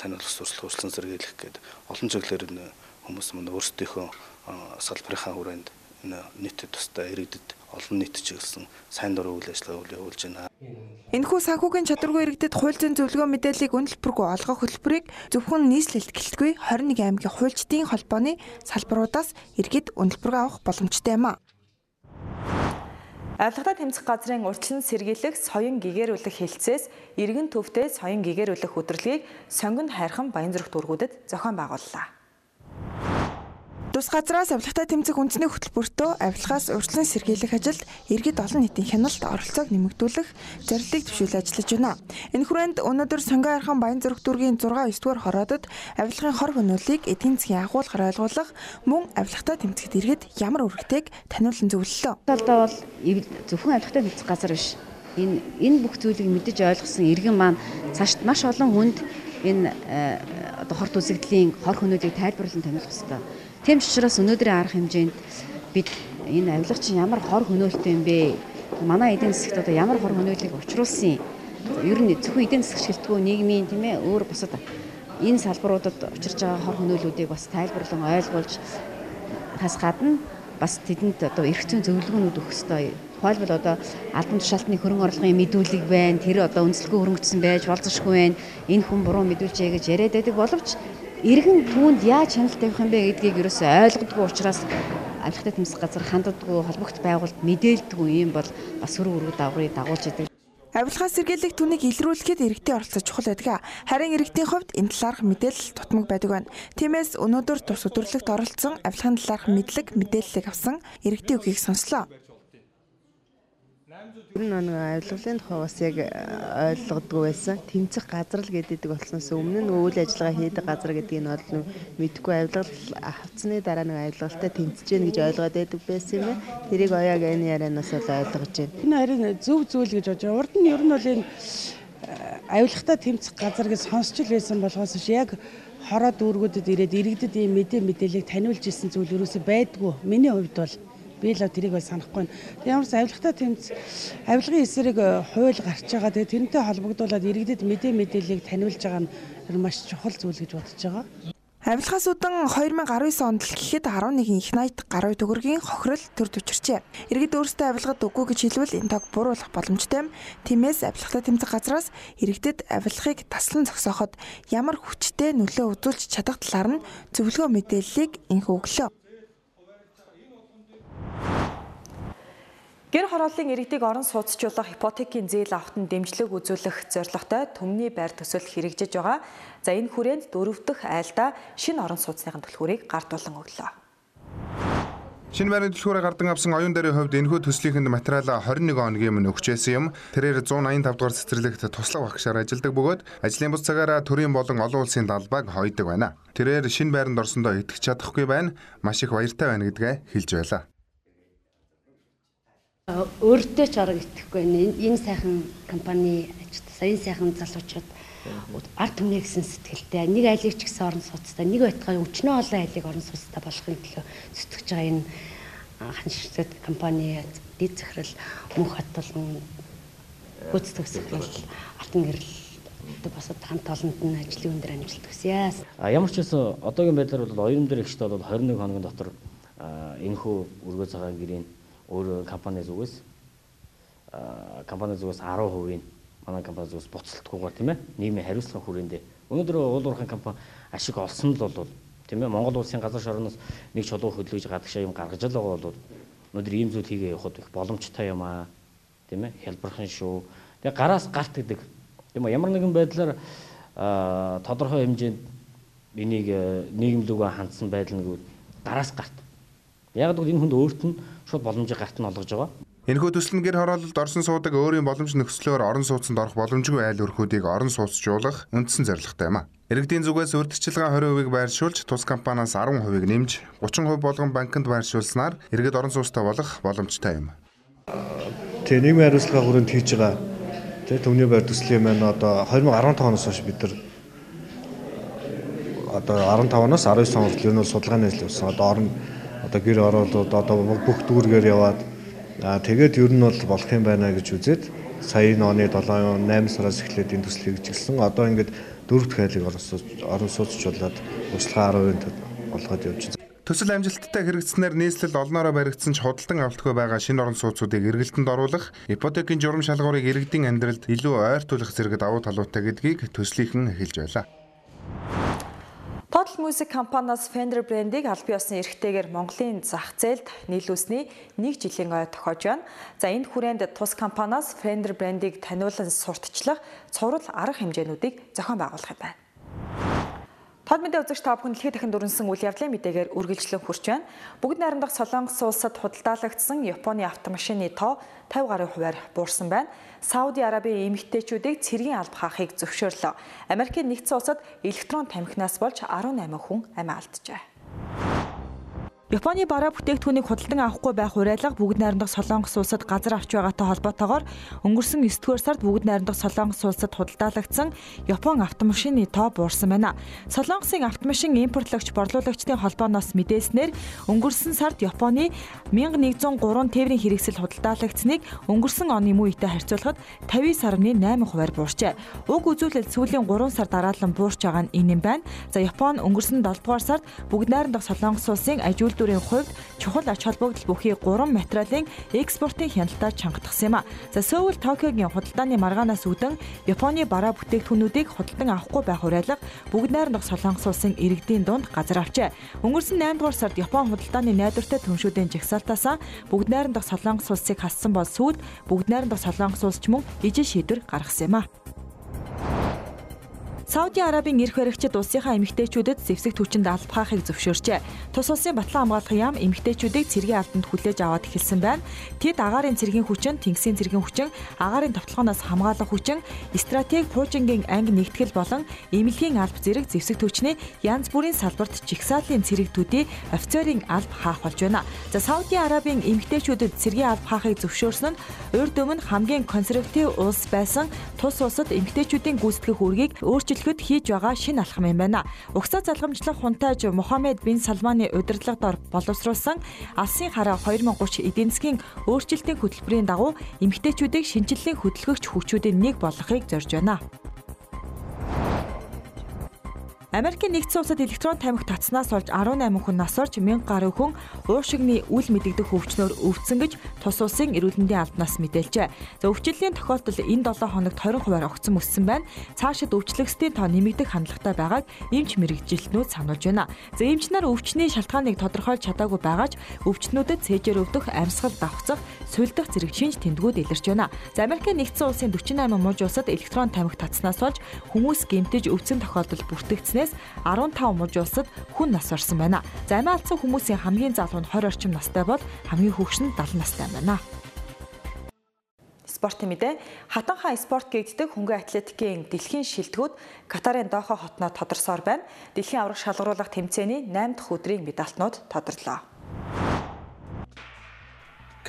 таниулах сурчлах урьдчилан сэргийлэх гэдэг олон чиглэлээр хүмүүс маань өөрсдийнхөө салбарынхаа хүрээнд нийтэд тусдаа иргэдэд олон нийт чиглэсэн сайн дурын үйл ажиллагааг явуулж байна. Энэхүү санхүүгийн чадваргүй иргэдэд хууль зүйн зөвлөгөө мэдээллийг үнэлбэргүй олгох хөтөлбөрийг зөвхөн нийслэлт гэлтгүй 21 аймгийн хуульчдын холбооны салбаруудаас иргэд үнэлбэргээ авах боломжтой юм а. Авилгатай тэмцэх газрын урьдчилан сэргийлэх соён гэгэрүүлэх хэлтсээс иргэн төвтэй соён гэгэрүүлэх өдрөлгийг сонгон хайрхан Баянзүрх дүүргүүдэд зохион байгууллаа. Тус газраас авилгатай тэмцэх үндэсний хөтөлбөртөө авилгаас урьдчилан сэргийлэх ажилд иргэд олон нийтийн хяналт оролцоог нэмэгдүүлэх зорилтыг төвшүүлж ажиллаж байна. Энэ хүрээнд өнөөдөр Сонгоо архан Баян зүрх дүүргийн 6 9 дугаар хороодод авилгын хор хөнөөллийг эдийн засгийн агуулгаар ойлгуулах мөн авилгатай тэмцэхэд иргэд ямар үүрэгтэйг таниулан зөвлөлөө. Талдаа бол зөвхөн авилгатай тэмцэх газар биш. Энэ энэ бүх зүйлийг мэдэж ойлгосон иргэн маань цаашд маш олон хүнд энэ э, одоо хорт үзэгдлийн хор хөнөөлийг тайлбарлан таниулах хэрэгтэй Тийм ч учраас өнөөдрийн арга хэмжээнд бид энэ авилгач ямар хор хөнөөлттэй юм бэ? Манай эдийн засагт одоо ямар хор хөнөөллийг учруулсан ер нь зөвхөн эдийн засагч гэлтгүү нийгмийн тийм ээ өөр бусад энэ салбаруудад учирч байгаа хор хөнөөлүүдийг бас тайлбарлан ойлгуулж хас гадна бас тэдэнд одоо эрх зүйн зөвлөгөөнүүд өгөх ёстой. Тухайлбал одоо албан тушаалтны хөрөнгө орлогын мэдүүлэг байна. Тэр одоо үнэлэлгүй хөрөнгөцсөн байж болзошгүй байна. Энэ хүн буруу мэдүүлжээ гэж яриад байдаг боловч иргэн түүнд яаж хяналт тавих юм бэ гэдгийг ерөөсөй ойлгодгүй учраас авилгатай тэмцэх газар ханддаггүй холбогд байгуулалт мэдээлдэггүй юм бол бас сөрөг өргөд дагаврыг дагуулж идэг. Авилгаа сэргийлэх түүнийг илрүүлэхэд иргэдийн оролцоо чухал байдаг. Харин иргэдийн хувьд энэ талаарх мэдээлэл тутмаг байдаг байна. Тиймээс өнөөдөр тус өдөрлөгт оролцсон авилгааны талаарх мэдлэг мэдээллийг авсан иргэдийн үгийг сонслоо. Тэр нэг авилгалын тухай бас яг э, ойлгодгүй байсан. Тэмцэх газар л гэдэг болсноос өмнө нь үйл ажиллагаа хийдэг газар гэдгийг нь бол мэдгүй авилгал авцсны дараа нэг авилгалтай тэмцэж гэн гэж ойлгоод байдаг байсан юм байна. Тэрийг ояаг энэ ярианаас л ойлгож байна. Энэ харин зөв зүйл гэж бодож. Урд нь ер нь бол энэ э, авилгатай тэмцэх газар гэж сонсч л байсан болохоос яг хороо дүүргүүдэд ирээд иргэдэд ийм мэдээ мэдээллийг таниулж исэн зүйл ерөөсөй байдгүй. Миний хувьд бол би л тэрийг бол санахгүй байна. Ямар ч авилгатай тэмц авилгын эсрэг э, хууль гарч байгаа. Тэгээ тэрнтэй холбогдуулаад иргэдэд мэдээ мэдээллийг таниулж байгаа нь маш чухал зүйл гэж бодож байгаа. Авилгаас удан 2019 онд л гэхэд 11 их найт гаруй төгрөгийн хохирол төр төвчрчээ. Иргэд өөрсдөө авилгад үгүй гэж хэлвэл энэ тог буруулах боломжтой. Тиймээс авилгатай тэмцэх газраас иргэдэд авилгыг таслан зогсооход ямар хүчтэй нөлөө үзүүлж чадах талаар нь зөвлөгөө мэдээллийг инхүү өглөө. Гэр хорооллын иргэдийг орон сууцчлуулах ипотекийн зээл авахтан дэмжлэг үзүүлэх зорилготой төмний байр төсөл хэрэгжиж байгаа. За энэ хүрээнд дөрөв дэх айлдаа шинэ орон сууцныхын төлхүүрийг гардуулан өглөө. Шинэ байрны төлхөөрөөр гардан авсан оюун дээрийн хувьд энэхүү төслийнхэнд материал 21 хоногийн өмнө өгчээсэн юм. Тэрээр 185 дугаар цэцэрлэгт туслах багшаар ажилладаг бөгөөд ажлын бус цагаараа төрийн болон олон улсын далбааг хойдог байна. Тэрээр шинэ байранд орсондоо итгэж чадахгүй байна. Маш их баяртай байна гэдгээ хэлж байлаа өөртөө ч орог итгэхгүй энэ сайхан компани ажилтсан энэ сайхан залуучууд ард түмний гэсэн сэтгэлтэй. Нэг айлыг ч гэсэн орон сууцтай. Нэг байтугай өчнөө олон айлыг орон сууцтай болохын төлөө зүтгэж байгаа энэ ханшигт компани дэд захирал мөнх хат болон гүйцэтгэх захирал алтан гэрэл босод хамт олонд нь ажлын өндөр амжилт хүсье. А ямар ч байсан одоогийн байдлаар бол оюун дээр ихтэй бол 21 хоногийн дотор энэхүү өргөө цагаан гэрийн өөр компани зүгээс компани зүгээс 10% манай компани зүгээс буцалтгүйгээр тийм ээ нийгмийн хариуцлага хүрээндээ өнөөдөр уул уурхайн компани ашиг олсон л бол тийм ээ Монгол улсын газар шороноос нэг чулуу хөдөлгөж гадагшаа юм гаргаж л байгаа бол өнөөдөр ийм зүйл хийгээ явахад их боломжтой юм аа тийм ээ хялбархан шүү. Тэгээ гараас гарт гэдэг тийм ээ ямар нэгэн байдлаар тодорхой хэмжээнд энийг нийгэм лүгөө хандсан байдал нэг гараас гарт. Яг л энэ хүнд өөрт нь шууд боломжийг гарт нь олгож байгаа. Энэхүү төсөл нь гэр хороололд орсон суудаг өөрийн боломж нөхцлөөр орон сууцанд орох боломжгүй айл өрхүүдийг орон сууцжуулах үндсэн зорилготой юм а. Иргэдийн зүгээс урьдчилгаа 20%-ийг байршуулж тус компаниас 10%-ийг нэмж 30% болгон банкнд байршуулснаар иргэд орон сууцтай болох боломжтой юм. Тэгээ нийгмийн хариуцлага хүрээнд хийж байгаа тэгээ төвний байр төслийн маань одоо 2015 оноос хойш бид нар одоо 15-наас 19 он хүртэл энэ судалгааны ажил явуулсан. Одоо орон одоо гэр ороолууд одоо бүх дүүргээр яваад тэгээд ер нь бол болох юм байна гэж үзээд сая оны 7 8 сараас эхлээд энэ төслийг чиглэсэн. Одоо ингээд дөрөв дэх айлыг орон сууцчлуулаад услага 10% болгоод явж байна. Төсөл амжилттай хэрэгжснээр нийслэл олноороо баригдсан ч худалдан авалтгүй байгаа шинэ орон сууцуудыг эргэлтэнд оруулах, ипотекийн журам шалгуурыг иргэдийн амьдралд илүү ойртуулах зэрэг давуу талуудтай гэдгийг төслийнхэн эхэлж байлаа. Total Music компаниас Fender брэндийг аль биесны эрхтэйгээр Монголын зах зээлд нийлүүлсний нэг жилийн ой тохиож байна. За энэ хүрээнд тус компаниас Fender брэндийг таниулан сурталчлах цуврал арга хэмжээнүүдийг зохион байгуулах юм байна. Тод мэдээ үзэгч та бүхэн дэлхийд дахин дүрнсэн үйл явдлын мэдээгээр үргэлжлэн хүрч байна. Бүгд найрамдах Солонгос улсад худалдаалагдсан Японы автомашины тоо 50 гаруй хувиар буурсан байна. Сауди Арабын эмэгтэйчүүдийг цэргийн алба хаахыг зөвшөөрлөө. Америкийн нэгдсэн улсад электрон тамхинаас болж 18 хүн амиа алджээ. Японы бараа бүтээгдэхүүнийг худалдан авахгүй байх уриалга бүгд найрамдах Солонгос улсад газар авч байгаатай холбоотойгоор өнгөрсөн 9 дугаар сард бүгд найрамдах Солонгос улсад худалдаалагдсан Япон автомашины тоо буурсан байна. Солонгосын автомашин импортлогч борлуулагчдын холбооноос мэдээснээр өнгөрсөн сард Японы 1103 тээврийн хэрэгсэл худалдаалагдсныг өнгөрсөн оны мөн үетэй харьцуулахад 59.8 хувиар буурчээ. Уг үзүүлэлт сүүлийн 3 сар дараалан буурч байгаа нь энэ юм байна. За Япон өнгөрсөн 7 дугаар сард бүгд найрамдах Солонгос улсын ажилтны үйлдвэрийн хувьд чухал ач холбогдол бүхий 3 материалын экспортын хяналтаа чангатгсан юм а. За Сөүл Токиогийн худалдааны маргаанаас үүдэн Японы бараа бүтээгдэхүүнүүдийг худалдан авахгүй байх уриалга бүгд найрамдах Солонгос улсын иргэдийн дунд газар авчээ. Өнгөрсөн 8 дугаар сард Япон худалдааны найдвартай түншүүдийн жагсаалтаасаа бүгд найрамдах Солонгос улсыг хассан бол сүүлд бүгд найрамдах Солонгос улс ч мөн ижил шийдвэр гаргасан юм а. Сауди Арабын эрх баригчид улсынхаа эмэгтэйчүүдэд зэвсэг түвшинд алба хаахыг зөвшөөрчээ. Тус улсын батлан хамгаалах яам эмэгтэйчүүдийг цэргийн албанд хүлээж аваад эхэлсэн байна. Тэд агаарын цэргийн хүчин, тэнгисийн цэргийн хүчин, агаарын товтлогоноос хамгаалах хүчин, стратеги пуужингийн анги нэгтгэл болон эмнэлгийн алба зэрэг зэвсэг түвшний янз бүрийн салбарт жигсаалын цэрэг төдий офицерын алба хаах болж байна. За Сауди Арабын эмэгтэйчүүдэд цэргийн алба хаахыг зөвшөөрсөн нь урд өмнө хамгийн консерватив улс байсан тус улсад эмэгтэйчүүдийн гүйцэтгэх үүргийг өөрчилж хөдөлгөд хийж байгаа шинэ алхам юм байна. Угсаа залгамжлах хунтайж Мухаммед бин Салманы удирдлагад ор боловсруулсан Алсын хараа 2030 эдийн засгийн өөрчлөлтийн хөтөлбөрийн дагуу эмэгтэйчүүдийг шинжиллийн хөдөлгөгч хүчүүдийн нэг болгохыг зорж байна. Америкийн нэгдсэн улсад электрон тамхи татснаас болж 18 хүн нас орж 1000 гаруй хүн уушигны үл мэдэгдэх өвчнөөр өвдсөн гэж тус улсын эрүүл мэндийн албанаас мэдээлжээ. За өвчлөлийн тохиолдол энэ 7 хоногт 20%-аар огцсон өссөн байна. Цаашид өвчлөгчдийн тоо нэмэгдэх хандлагатай байгааг эмч мэрэгжилтнүүд сануулж байна. За эмч нар өвчний шалтгааныг тодорхойлж чадаагүй байгаач өвчтнүүдэд цээжээр өвдөх, амьсгал давхцах, сулдах зэрэг шинж тэмдгүүд илэрч байна. За Америкийн нэгдсэн улсын 48 мужи улсад электрон тамхи татснаас болж хүмүүс гэмтэж өвдсөн тохиолдол бүртгэгдсэн өвчнөөс 15 мужи улсад хүн нас орсон байна. За амиа алдсан хүмүүсийн хамгийн залуу нь 20 орчим настай бол хамгийн хөгш нь 70 настай байна. Спортын мэдээ хатанхаа спорт гэгддэг хөнгөн атлетикийн дэлхийн шилдэгүүд Катарын Дохо хотноо тодорсоор байна. Дэлхийн аврах шалгаруулах тэмцээний 8 дахь өдрийн медальтнууд тодорлоо.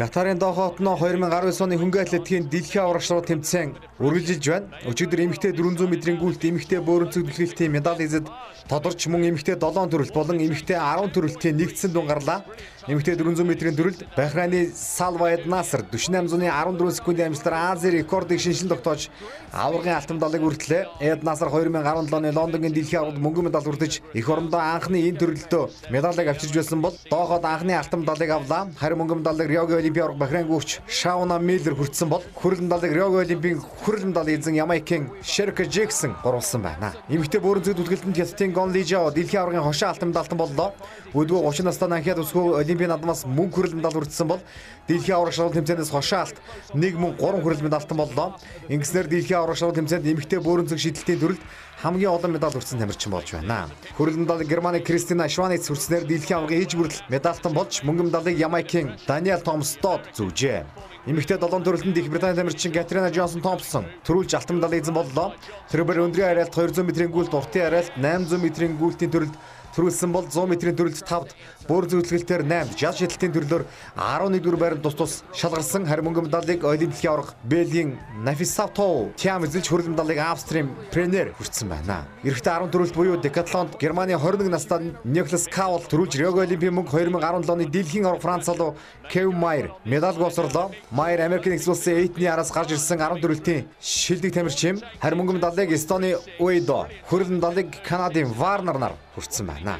Катарын Дохо хотноо 2019 оны хөнгөн атлетикийн дэлхийн аврах шалгуулах тэмцээн үргэлжилж байна. Өчигдөр эмэгтэй 400 м-ийн гүйлт эмэгтэй бөөрөнцөг дэлхийлтийн медаль эзэд тодорч мөн эмэгтэй 7 төрөлт болон эмэгтэй 10 төрөлтийн нэгдсэн дүн гарлаа. Эмэгтэй 400 м-ийн төрөлд Бахрайны Салвайд Наср 48 14 секундын амжилтаар Ази рекордыг шинжлэн тогтоож аваргын алтан медалыг үргэлжлээ. Эд Наср 2017 оны Лондонгийн дэлхийн аваргад мөнгөн медаль үрдэж эх орондоо анхны энэ төрөлдөө медалийг авчирж байсан бол дооход анхны алтан медалыг авлаа. Харин мөнгөн медалыг Риогийн Олимпийн авраг Бахрейн гүвч Шауна Миллер хүртсэн бол хүрэл медалыг Рио Олимпийн хүрэл медаль эзэн Ямайкийн Шерка Джексон оруулсан байна. Эмэгтэй бөөрөн зүйд үлгэлтэнд Кятин Гонлижао дэлхийн аврагын хошоо алтан медальтан боллоо. Өдгөө 30 настайд анхаад өсгөө Олимпийн наадмаас мөнгө хүрэл медаль хүртсэн бол дэлхийн авраг шалгалт тэмцээнээс хошоо алт 1 мөн 3 хүрэл медальтан боллоо. Ингэснээр дэлхийн авраг шалгалт тэмцээнд эмэгтэй бөөрөн зүйн шидэлтийн төрөлд хамгийн олон медаль хүртсэн тамирчин болж байна. Хүрэл медаль Германы Кристина Шваниц хүртснээр дэлхийн аваргын ээж бүрэл медальтан болж мөнгө медалыг Ямайкийн Даниэл Томс Дод зүүжээ. Эмэгтэй долоон төрөлтөнд Их Британий тамирчин Катрина Джонсон Томпсон төрүүлж алтан медаль эзэн боллоо. Тэрээр өндрийн арайлт 200 м-ийн гүйлт, уртын арайлт 800 м-ийн гүйлтийн төрөлд төрүүлсэн бол 100 м-ийн төрөлд 5-д, бүр зөвлөлтөөр 8-д, жал шидэлтийн төрлөөр 11-р байранд тус тус шалгарсан харин мөнгө медалыг Олимпийн аврах Бельгийн Нафисато Тиам эзэлж хүрэл медалыг Австрийн Пренер хүртсэн байна. 10 төрөлт буюу декатлонд Германы 21 настай Никлас Каул төрүүлж Рио Олимпийн мөнгө 2017 оны дэлхийн аврах Франц залуу Кев Майер медаль гооцорлоо. Майер Америкийн нэгэн улсын Эйтний араас гарч ирсэн 10 төрөлтийн шилдэг тамирчин харин мөнгө медалыг Эстоны Уэйдо, хүрэл медалыг Канадын Варнер нар хүртсэн байна.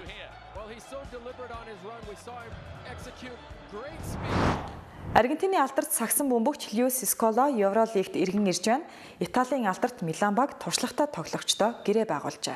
Аргентины алдарт сагсан бөмбөгч Льюис Скола Евролигт иргэн ирж байна. Италийн алдарт Милан баг туршлагатай тоглогчдоо гэрээ байгуулжээ.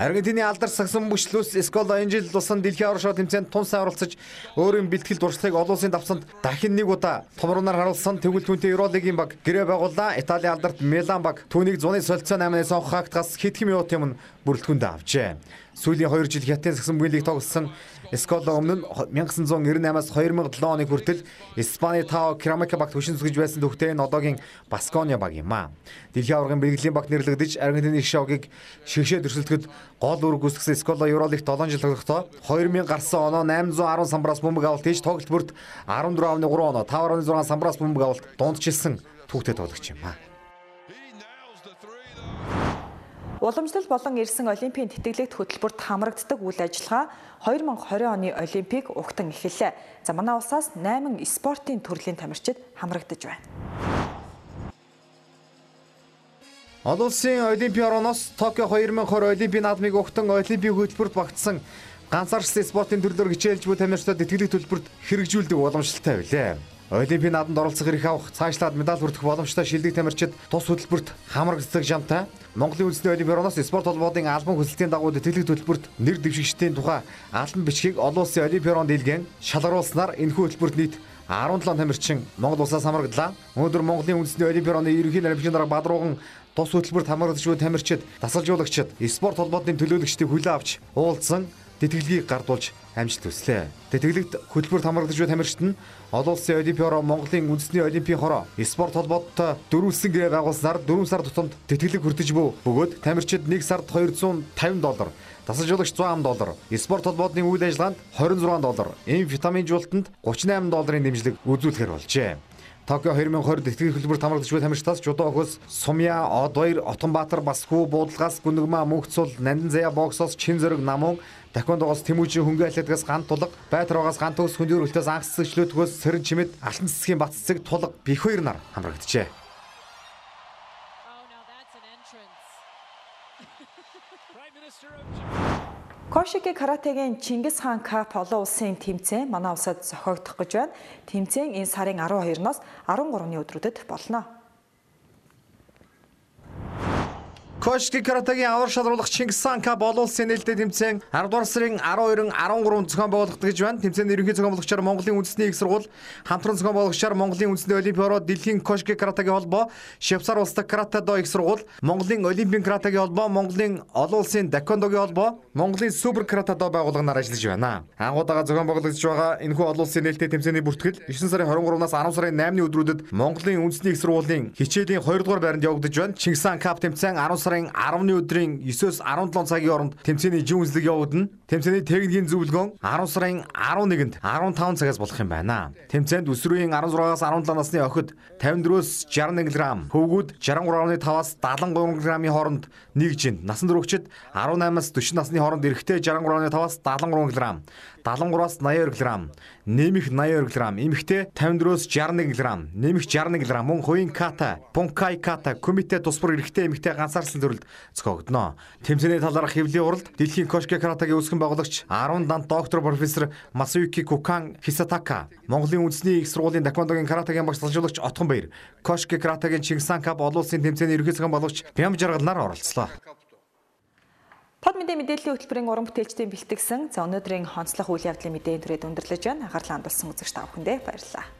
Аргентины алдарт сагсан бүчлүүс Скола энэ жил тусан дэлхийн шоу тэмцээнд тун сайн оролцож өөрийн бэлтгэл дуршлагыг олон улсын давцанд дахин нэг удаа томруулнаар харуулсан тэгвэл түүнтэй Евролигийн баг гэрээ байгууллаа. Италийн алдарт Милан баг түүнийг зуны солилцоо 8-аас онх хаагтгаас хэдхэн минут юм бүрэлдэхүүнд авчээ. Сүүлийн 2 жил хятадын сагсан бүлийг тоглосон Скола өмнө нь 1998-аас 2007 оны хүртэл Испани Тао Керамика багт хөшин зүгж байсан төвхтэй энэ одоогийн Баскоnia баг юм аа. Дэлхийн аваргын бэргэлийн багт нэрлэгдэж Аргентины шоугийг шигшээ төрсөлтөд гол үүрэг гүйцэтгэсэн Скола Евролигт 7 жил тоглохдоо 2000 гарсан оноо 810 самбраас бөмбөг авалт хийж тоглолт бүрт 14.3 оноо 5.6 самбраас бөмбөг авалт дундчилсан түүхтэй тоглогч юм аа. Уламжлал болон ирсэн Олимпийн тэтгэлэгт хөтөлбөрт хамрагддаг үйл ажиллагаа 2020 оны Олимпийг угтан эхэллээ. За манай улсаас 8 спортын төрлийн тамирчид хамрагдаж байна. Олон улсын Олимпийн орооноос Токио 2020 Олимпийн наадмыг угтан Олимпийн хөтөлбөрт багтсан ганцаарчсан спортын төрлөөр хичээлж буй тамирчдад тэтгэлэг төлбөрт хэрэгжүүлдэг уламжлалтай байлээ. Олимпийн наадамд оролцох эрх авах, цаашлаад медаль хүртэх боломжтой шилдэг тамирчид тус хөтөлбөрт хамрагддаг жамтай Монголын үндэсний олимпийн орноос спорт холбоодын албан хүсэлтийн дагуу тэтгэлэг төлбөрт нэр дэвшигчдийн тухай албан бичгийг олон улсын олимпийн орон дийлгэн шалгаруулснаар энэхүү хөтөлбөрт нийт 17 тамирчин Монгол улсаас хамраглаа. Өнөөдөр Монголын үндэсний олимпийн орны ерөнхий нарийн дарга Бадрууган тус хөтөлбөрт хамрагдаж буй тамирчид, дасгалжуулагчид, спорт холбоодын төлөөлөгчдийг хүлээн авч уулзсан тэтгэлгийг гардуулж амжилт хүслээ. Тэтгэлэгт хөтөлбөрт хамрагдаж буй тамирчид нь олон улсын олимпийн хороо Монголын үндэсний олимпийн хороо спорт холбооттой дөрвөлсөн гэрээ байгуулснаар 4 сар тутамд тэтгэлэг хүртэж буй бөгөөд тамирчид 1 сард 250 доллар Тасалжуулагч 100 доллар, спорт холбоотны үйл ажиллагаанд 26 доллар, амфетаминжуулалтанд 38 долларын дэмжлэг үзүүлэхээр болжээ. Токио 2020 тэтгэх хөтөлбөрт хамрагдаж буй тамирчдаас Жудо хөөс Сумья, Од2, Отонбаатар, Басхүү, Буудалгаас, Гүнэгмаа, Мөнхцул, Нандин заяа боксоос Чин зориг намун Таквондогоос Тэмүүжин хөнгө атлетикаас гант тулга, Байтаргоос гант төгс хөндөө өргөлтөөс анх цэцэглөөдгөөс Сэрэн чимэд алтан цэцгийн бат цэцэг тулга бих хоёр нар хамрагджээ. Кошики каратегийн Чингис хаан кап олон улсын тэмцээн манай улсад зохиогдох гэж байна. Тэмцээн энэ сарын 12-ноос 13-ны өдрүүдэд болно. Кошки каратегийн авар шалруулах Чингисхан Кап олон улсын нээлттэй тэмцээн 10 дугаар сарын 12-ын 13-нд зохион байгуулагдах гэж байна. Тэмцээний ерөнхий зохион байгуулагчаар Монголын үндэсний их сургууль, хамтран зохион байгуулагчаар Монголын үндэсний олимпийн ороо дэлхийн Кошки каратегийн холбоо, Швейцар улс дахь каратэ до их сургууль, Монголын олимпийн каратегийн холбоо, Монголын олон улсын дакондогийн холбоо, Монголын супер каратэ до байгууллагаар ажиллаж байна. Ангуудаага зохион байгуулагдж байгаа энэхүү олон улсын нээлттэй тэмцээний бүртгэл 9 сарын 23-наас 10 сарын 8-ны өдрүүдэд Монголын үндэсний их сургуулийн хичээлийн 2 дугаар байранд явагдаж байна. Чингисхан Кап тэмцээн 10 сарын 10-ны өдрийн 9-өөс 17 цагийн хооронд тэмцээний жин үзлэг явагдана. Тэмцээний техникийн зөвлөгөөн 10 сарын 11-нд 15 цагаас болох юм байна. Тэмцээнд өсвөрийн 16-аас 17 насны охид 54-өөс 61 г, хөвгүүд 63.5-аас 73 г-ийн хооронд нэг жинд, насан туршид 18-аас 40 насны хооронд эрэгтэй 63.5-аас 73 г, 73-аас 82 г, нэмэх 82 г, эмэгтэй 54-өөс 61 г, нэмэх 61 г, мөн хувийн ката, пункай ката, комитет тус бүр эрэгтэй эмэгтэй ганцаарсан зөвлөлд зохиогдно. Тэмцээний талаарх хэвлийн уралд дэлхийн Кошке каратагийн үүсгэн байгуулагч 10 дант доктор профессор Масаюки Кукан Хисатака, Монголын үндэсний их сургуулийн таквондогийн каратагийн багш салжуулагч Отхон Баяр, Кошке каратагийн Чингисан кап олон улсын тэмцээний ерөнхий цагаан байгуулагч Бям жаргал нар оролцлоо. Под мэдээ мэдээллийн хөтөлбөрийн уран бүтээлчдийн бэлтгэсэн за өнөөдрийн онцлог үйл явдлын мэдээ төрөд өндөрлөж байна. Анхаарлаа хандуулсан үзэгч та бүхэндээ баярлалаа.